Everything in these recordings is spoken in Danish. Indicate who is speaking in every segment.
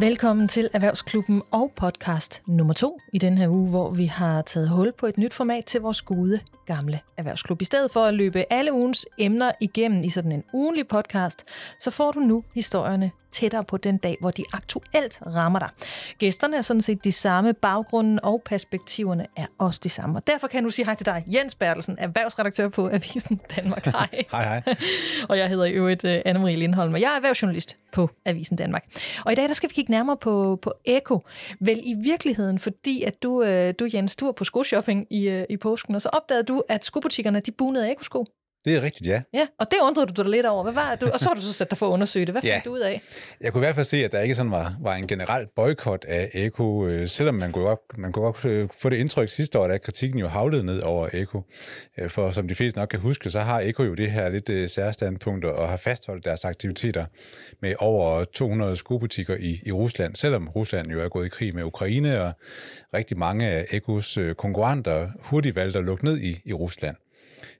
Speaker 1: Velkommen til Erhvervsklubben og podcast nummer to i den her uge, hvor vi har taget hul på et nyt format til vores gode gamle erhvervsklub. I stedet for at løbe alle ugens emner igennem i sådan en ugenlig podcast, så får du nu historierne tættere på den dag, hvor de aktuelt rammer dig. Gæsterne er sådan set de samme, baggrunden og perspektiverne er også de samme. Og derfor kan jeg nu sige hej til dig, Jens Bertelsen, erhvervsredaktør på Avisen Danmark. Hej.
Speaker 2: hej, hej.
Speaker 1: og jeg hedder i øvrigt uh, Anne-Marie Lindholm, og jeg er erhvervsjournalist på Avisen Danmark. Og i dag der skal vi kigge nærmere på, på Eko. Vel i virkeligheden, fordi at du, øh, du Jens, du var på skoshopping i, øh, i påsken, og så opdagede du, at skobutikkerne de bunede Eko-sko.
Speaker 2: Det er rigtigt, ja.
Speaker 1: Ja, og det undrede du dig lidt over. Hvad var det? Og så har du så sat dig for at undersøge det. Hvad fandt ja. du ud af?
Speaker 2: Jeg kunne i hvert fald se, at der ikke sådan var, var en generel boykot af Eko, øh, selvom man kunne godt, man kunne godt øh, få det indtryk sidste år, at kritikken jo havlede ned over Eko. Øh, for som de fleste nok kan huske, så har Eko jo det her lidt øh, særstandpunkt og har fastholdt deres aktiviteter med over 200 skobutikker i, i Rusland, selvom Rusland jo er gået i krig med Ukraine, og rigtig mange af Ekos øh, konkurrenter hurtigt valgte at lukke ned i, i Rusland.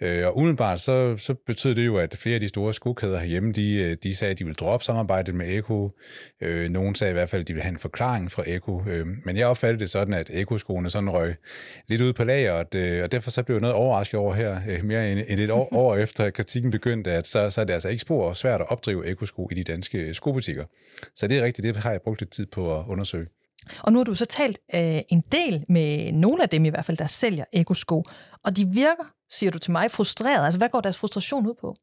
Speaker 2: Øh, og umiddelbart så, så betød det jo, at flere af de store skokæder herhjemme, de, øh, de sagde, at de ville droppe samarbejdet med Eko. Øh, nogen sagde i hvert fald, at de ville have en forklaring fra Eko. Øh, men jeg opfattede det sådan, at Eko-skoene sådan røg lidt ud på lageret, øh, og derfor så blev jeg noget overrasket over her, øh, mere end, end et år, år efter kritikken begyndte, at så, så er det altså ikke spor svært at opdrive Eko-sko i de danske skobutikker. Så det er rigtigt, det har jeg brugt lidt tid på at undersøge.
Speaker 1: Og nu har du så talt øh, en del med nogle af dem i hvert fald, der sælger ekosko, og de virker siger du til mig, frustreret? Altså, hvad går deres frustration ud på?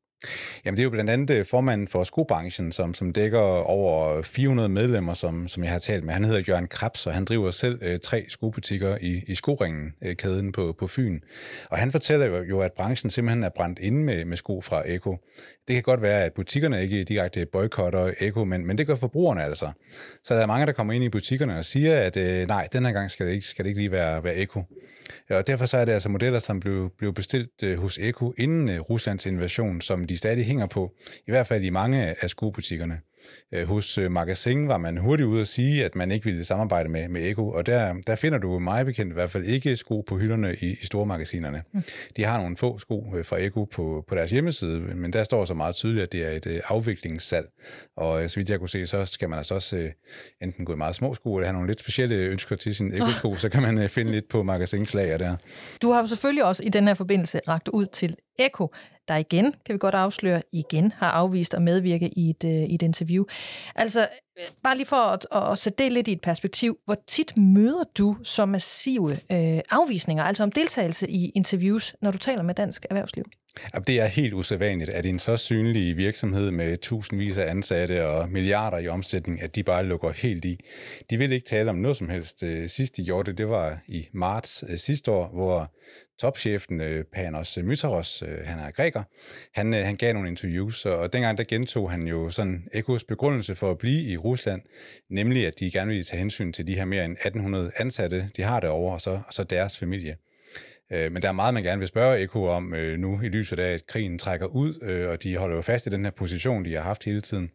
Speaker 2: Jamen, det er jo blandt andet øh, formanden for skobranchen, som, som dækker over 400 medlemmer, som, som jeg har talt med. Han hedder Jørgen Krabs, og han driver selv øh, tre skobutikker i, i skoringen, øh, kæden på, på Fyn. Og han fortæller jo, jo, at branchen simpelthen er brændt inde med, med sko fra Eko. Det kan godt være, at butikkerne ikke direkte boykotter Eko, men, men det gør forbrugerne altså. Så der er mange, der kommer ind i butikkerne og siger, at øh, nej, den her gang skal det ikke, skal det ikke lige være, være Eko. Og derfor så er det altså modeller, som blev, blev bestilt øh, hos Eko inden øh, Ruslands invasion, som de stadig hænger på, i hvert fald i mange af skobutikkerne. Øh, hos øh, Magasin var man hurtigt ude at sige, at man ikke ville samarbejde med, med Eko, og der, der finder du meget bekendt i hvert fald ikke sko på hylderne i, i store magasinerne. Mm. De har nogle få sko øh, fra Eko på, på deres hjemmeside, men der står så meget tydeligt, at det er et afviklingssalg. Og så vidt jeg kunne se, så skal man altså også enten gå i meget små sko, eller have nogle lidt specielle ønsker til sin Eko-sko, så kan man finde lidt på Magasins lager der.
Speaker 1: Du har jo selvfølgelig også i den her forbindelse ragt ud til Eko, der igen, kan vi godt afsløre, igen har afvist at medvirke i et, øh, i et interview. Altså, øh, bare lige for at, at sætte det lidt i et perspektiv, hvor tit møder du så massive øh, afvisninger, altså om deltagelse i interviews, når du taler med dansk erhvervsliv?
Speaker 2: Det er helt usædvanligt, at en så synlig virksomhed med tusindvis af ansatte og milliarder i omsætning, at de bare lukker helt i. De vil ikke tale om noget som helst. Øh, sidst de gjorde det, det var i marts øh, sidste år, hvor topchefen øh, Panos Myteros, han er græker, han, han gav nogle interviews, og dengang der gentog han jo sådan Ekos begrundelse for at blive i Rusland, nemlig at de gerne ville tage hensyn til de her mere end 1800 ansatte, de har derovre, og så, og så deres familie. Øh, men der er meget, man gerne vil spørge Eko om øh, nu, i lyset af, at krigen trækker ud, øh, og de holder jo fast i den her position, de har haft hele tiden.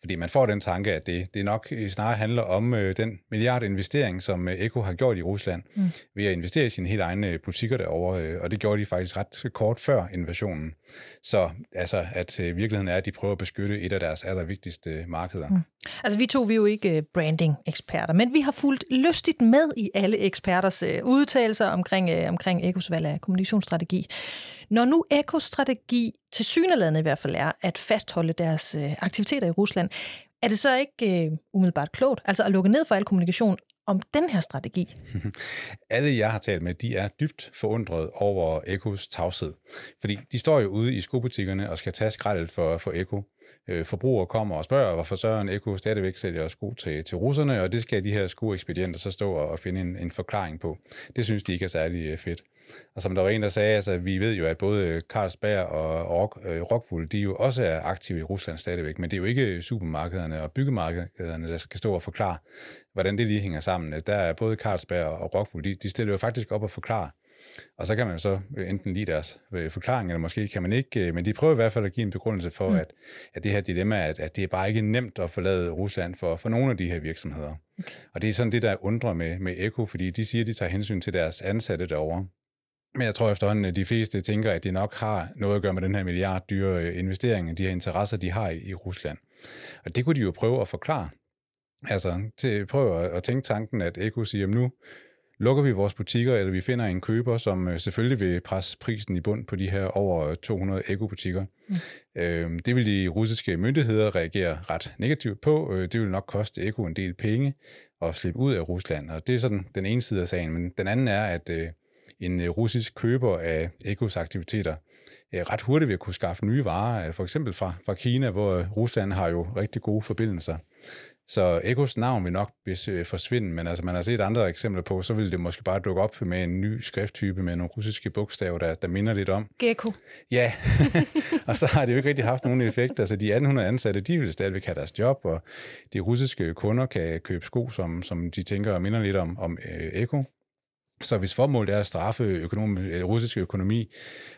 Speaker 2: Fordi man får den tanke, at det, det nok snarere handler om øh, den milliardinvestering, som øh, Eko har gjort i Rusland, mm. ved at investere i sine helt egne butikker derovre, øh, og det gjorde de faktisk ret kort før invasionen. Så altså, at øh, virkeligheden er, at de prøver at beskytte et af deres allervigtigste markeder. Mm.
Speaker 1: Altså, vi to vi er jo ikke øh, branding-eksperter, men vi har fulgt lystigt med i alle eksperters øh, udtalelser omkring, øh, omkring Ekos valg af kommunikationsstrategi. Når nu Ekos strategi til syneladende i hvert fald er at fastholde deres øh, aktiviteter i Rusland, er det så ikke øh, umiddelbart klogt, altså at lukke ned for al kommunikation om den her strategi?
Speaker 2: Alle jeg har talt med, de er dybt forundret over Ekos tavshed. Fordi de står jo ude i skobutikkerne og skal tage skraldet for, for Eko. Øh, forbrugere kommer og spørger, hvorfor Søren Eko stadigvæk sælger sko til, til russerne, og det skal de her skoekspedienter så stå og finde en, en forklaring på. Det synes de ikke er særlig øh, fedt. Og som der var en, der sagde, altså, vi ved jo, at både Carlsberg og Rock, øh, Rockwool, de jo også er aktive i Rusland stadigvæk, men det er jo ikke supermarkederne og byggemarkederne, der skal stå og forklare, hvordan det lige hænger sammen. Der er både Carlsberg og Rockwool, de, de stiller jo faktisk op og forklare, og så kan man så enten lide deres øh, forklaring, eller måske kan man ikke, øh, men de prøver i hvert fald at give en begrundelse for, mm. at, at det her dilemma, at, at det er bare ikke nemt at forlade Rusland for, for nogle af de her virksomheder. Okay. Og det er sådan det, der undrer med, med Eko, fordi de siger, at de tager hensyn til deres ansatte derovre. Men jeg tror efterhånden, at de fleste tænker, at det nok har noget at gøre med den her milliard dyre øh, investering, de her interesser, de har i, i Rusland. Og det kunne de jo prøve at forklare Altså, til, prøv at, at tænke tanken, at Eko siger, at nu lukker vi vores butikker, eller vi finder en køber, som øh, selvfølgelig vil presse prisen i bund på de her over 200 Eko-butikker. Mm. Øh, det vil de russiske myndigheder reagere ret negativt på. Øh, det vil nok koste Eko en del penge at slippe ud af Rusland, og det er sådan den ene side af sagen. Men den anden er, at øh, en russisk køber af Ekos aktiviteter ret hurtigt vil kunne skaffe nye varer, for eksempel fra, fra Kina, hvor Rusland har jo rigtig gode forbindelser. Så Ekos navn vil nok øh, forsvinde, men altså, man har set andre eksempler på, så vil det måske bare dukke op med en ny skrifttype med nogle russiske bogstaver, der, der minder lidt om.
Speaker 1: Gecko.
Speaker 2: Ja, og så har det jo ikke rigtig haft nogen effekt. Altså de 1800 ansatte, de vil stadigvæk have deres job, og de russiske kunder kan købe sko, som, som de tænker minder lidt om, om øh, Eko. Så hvis formålet er at straffe økonomi, øh, russisk økonomi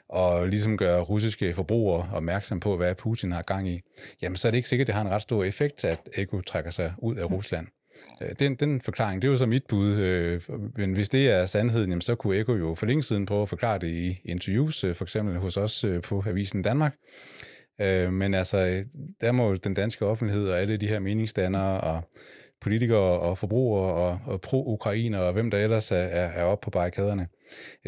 Speaker 2: og ligesom gøre russiske forbrugere opmærksom på, hvad Putin har gang i, jamen så er det ikke sikkert, at det har en ret stor effekt, at Eko trækker sig ud af Rusland. Øh, den, den forklaring, det er jo så mit bud, øh, men hvis det er sandheden, jamen, så kunne Eko jo for længe siden prøve at forklare det i interviews, for eksempel hos os på Avisen Danmark. Men altså, der må den danske offentlighed og alle de her meningsdannere og politikere og forbrugere og, og pro-ukrainer og hvem der ellers er, er, er oppe på barrikaderne.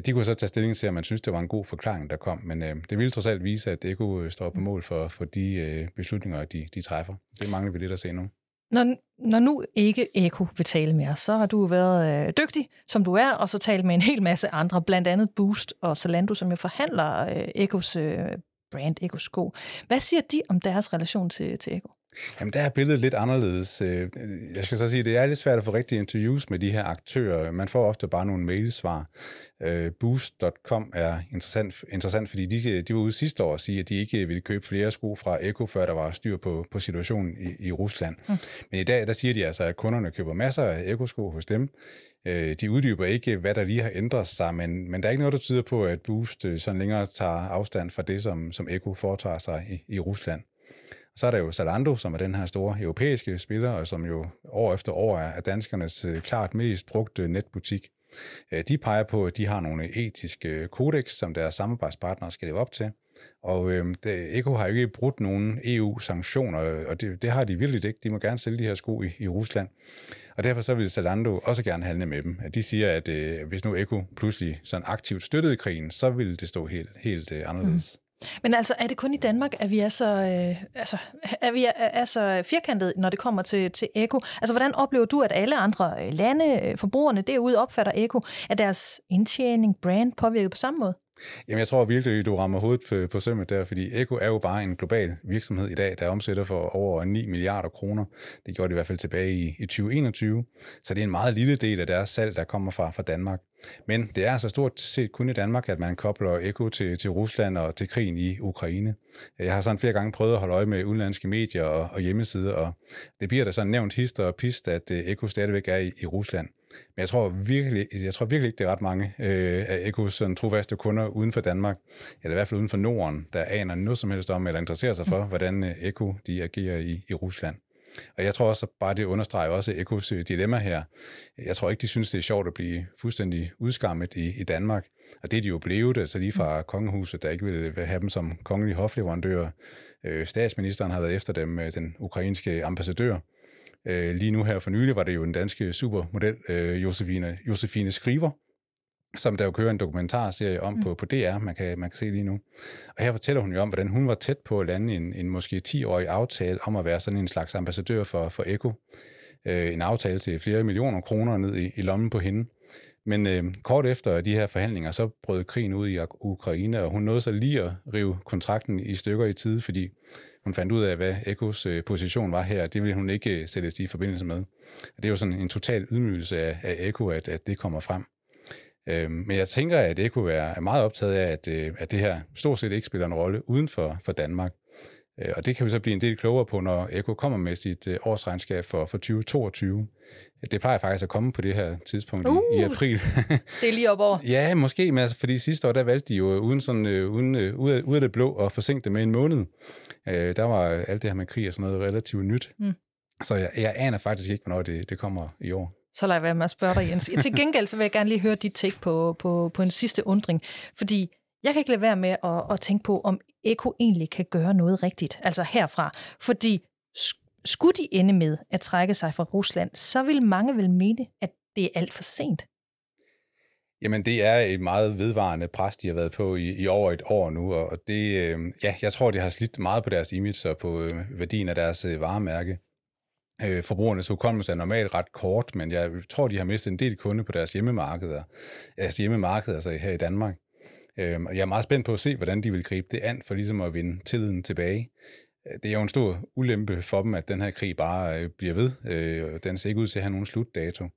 Speaker 2: De kunne så tage stilling til, at man synes, det var en god forklaring, der kom. Men øh, det ville trods alt vise, at det øh, står på mål for, for de øh, beslutninger, de, de træffer. Det mangler vi lidt at se nu.
Speaker 1: Når, når nu ikke Eko vil tale mere, så har du været øh, dygtig, som du er, og så talt med en hel masse andre, blandt andet Boost og Zalando, som jo forhandler øh, Ekos øh, brand, Ekos sko. Hvad siger de om deres relation til, til Eko?
Speaker 2: Jamen, der er billedet lidt anderledes. Øh, jeg skal så sige, det er lidt svært at få rigtige interviews med de her aktører. Man får ofte bare nogle mailsvar. Øh, Boost.com er interessant, interessant fordi de, de var ude sidste år og sige, at de ikke ville købe flere sko fra Eko, før der var styr på, på situationen i, i Rusland. Mm. Men i dag, der siger de altså, at kunderne køber masser af Eko-sko hos dem. Øh, de uddyber ikke, hvad der lige har ændret sig, men, men der er ikke noget, der tyder på, at Boost sådan længere tager afstand fra det, som, som Eko foretager sig i, i Rusland. Så er der jo Zalando, som er den her store europæiske spiller, og som jo år efter år er danskernes øh, klart mest brugte netbutik. Øh, de peger på, at de har nogle etiske øh, kodex, som deres samarbejdspartnere skal leve op til. Og øh, det, Eko har jo ikke brudt nogen EU-sanktioner, og det, det har de virkelig ikke. De må gerne sælge de her sko i, i Rusland. Og derfor så vil Zalando også gerne handle med dem. De siger, at øh, hvis nu Eko pludselig sådan aktivt støttede krigen, så ville det stå helt, helt øh, anderledes. Mm.
Speaker 1: Men altså, er det kun i Danmark, at vi er så, øh, altså, er vi er, er så firkantet, når det kommer til, til eko? Altså, hvordan oplever du, at alle andre øh, lande, øh, forbrugerne derude, opfatter eko? Er deres indtjening, brand påvirket på samme måde?
Speaker 2: Jamen, jeg tror virkelig, du rammer hovedet på, på sømmet der, fordi Eko er jo bare en global virksomhed i dag, der omsætter for over 9 milliarder kroner. Det gjorde de i hvert fald tilbage i, i 2021. Så det er en meget lille del af deres salg, der kommer fra, fra Danmark. Men det er altså stort set kun i Danmark, at man kobler Eko til, til Rusland og til krigen i Ukraine. Jeg har sådan flere gange prøvet at holde øje med udenlandske medier og, og hjemmesider, og det bliver der sådan nævnt hister og pist, at øh, Eko stadigvæk er i, i Rusland. Men jeg tror virkelig, jeg tror virkelig ikke, det er ret mange øh, af Ekos trofaste kunder uden for Danmark, eller i hvert fald uden for Norden, der aner noget som helst om, eller interesserer sig for, mm. hvordan øh, Eko de agerer i, i Rusland. Og jeg tror også, bare det understreger også Ekos øh, dilemma her. Jeg tror ikke, de synes, det er sjovt at blive fuldstændig udskammet i, i Danmark. Og det er de jo blevet, altså lige fra mm. kongehuset, der ikke ville have dem som kongelige hofleverandører. Øh, statsministeren har været efter dem, den ukrainske ambassadør. Øh, lige nu her for nylig var det jo den danske supermodel, øh, Josefine, Josefine Skriver, som der jo kører en dokumentarserie om mm. på, på DR, man kan, man kan se lige nu. Og her fortæller hun jo om, hvordan hun var tæt på at lande en, en måske 10-årig aftale om at være sådan en slags ambassadør for, for Eko. Øh, en aftale til flere millioner kroner ned i, i lommen på hende. Men øh, kort efter de her forhandlinger, så brød krigen ud i Ukraine, og hun nåede så lige at rive kontrakten i stykker i tide, fordi hun fandt ud af, hvad Ekos øh, position var her, det ville hun ikke øh, sættes i forbindelse med. Det er jo sådan en total ydmygelse af, af Eko, at, at det kommer frem. Øh, men jeg tænker, at Eko er meget optaget af, at, øh, at det her stort set ikke spiller en rolle uden for, for Danmark. Øh, og det kan vi så blive en del klogere på, når Eko kommer med sit øh, årsregnskab for, for 2022. Det plejer faktisk at komme på det her tidspunkt uh, i, i april.
Speaker 1: det er lige op over.
Speaker 2: ja, måske, men altså, fordi sidste år, der valgte de jo uden, sådan, uden, ud, af, ud af det blå at forsinke det med en måned. der var alt det her med krig og sådan noget relativt nyt. Mm. Så jeg, jeg aner faktisk ikke, hvornår det, det kommer i år.
Speaker 1: Så lad jeg være med at spørge dig, Jens. Til gengæld så vil jeg gerne lige høre dit take på, på, på en sidste undring. Fordi jeg kan ikke lade være med at, at tænke på, om Eko egentlig kan gøre noget rigtigt, altså herfra. Fordi skulle de ende med at trække sig fra Rusland, så vil mange vel mene, at det er alt for sent.
Speaker 2: Jamen, det er et meget vedvarende pres, de har været på i, i over et år nu, og det, øh, ja, jeg tror, det har slidt meget på deres image og på øh, værdien af deres øh, varemærke. Øh, forbrugernes hukommelse er normalt ret kort, men jeg tror, de har mistet en del kunde på deres hjemmemarkeder, altså hjemmemarkeder altså her i Danmark. Øh, og jeg er meget spændt på at se, hvordan de vil gribe det an, for ligesom at vinde tilliden tilbage. Øh, det er jo en stor ulempe for dem, at den her krig bare øh, bliver ved. Øh, den ser ikke ud til at have nogen slutdato.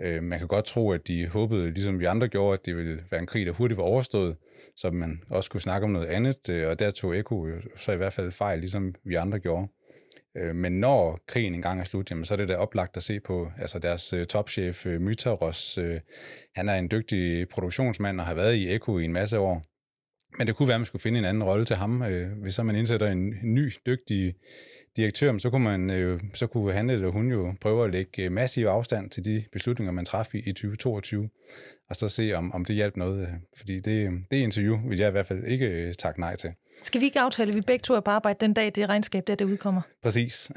Speaker 2: Øh, man kan godt tro, at de håbede, ligesom vi andre gjorde, at det ville være en krig, der hurtigt var overstået, så man også kunne snakke om noget andet, øh, og der tog Eko øh, så i hvert fald fejl, ligesom vi andre gjorde. Øh, men når krigen engang er slut, jamen, så er det da oplagt at se på altså deres øh, topchef øh, Mytaros. Han er en dygtig produktionsmand og har været i Eko i en masse år. Men det kunne være, at man skulle finde en anden rolle til ham. Hvis så man indsætter en ny, dygtig direktør, så kunne, man, så kunne han eller hun jo prøve at lægge massiv afstand til de beslutninger, man træffede i, 2022, og så se, om, om det hjalp noget. Fordi det, det interview vil jeg i hvert fald ikke takke nej til.
Speaker 1: Skal vi ikke aftale, at vi begge to er på arbejde den dag, det regnskab der, det udkommer?
Speaker 2: Præcis.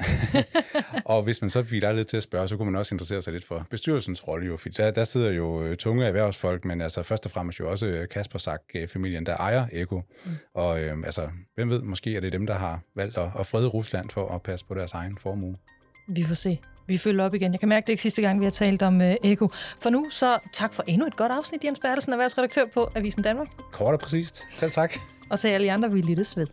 Speaker 2: og hvis man så fik lejlighed til at spørge, så kunne man også interessere sig lidt for bestyrelsens rolle jo, for der, der sidder jo øh, tunge erhvervsfolk, men altså først og fremmest jo også øh, Kasper Sack-familien, der ejer Eko. Mm. Og øh, altså, hvem ved, måske er det dem, der har valgt at, at frede Rusland for at passe på deres egen formue.
Speaker 1: Vi får se. Vi følger op igen. Jeg kan mærke, det er ikke sidste gang, vi har talt om uh, Eko. For nu, så tak for endnu et godt afsnit, Jens Bertelsen, erhvervsredaktør på Avisen Danmark.
Speaker 2: Kort og præcist. Selv tak
Speaker 1: og til alle andre, vi lyttes ved.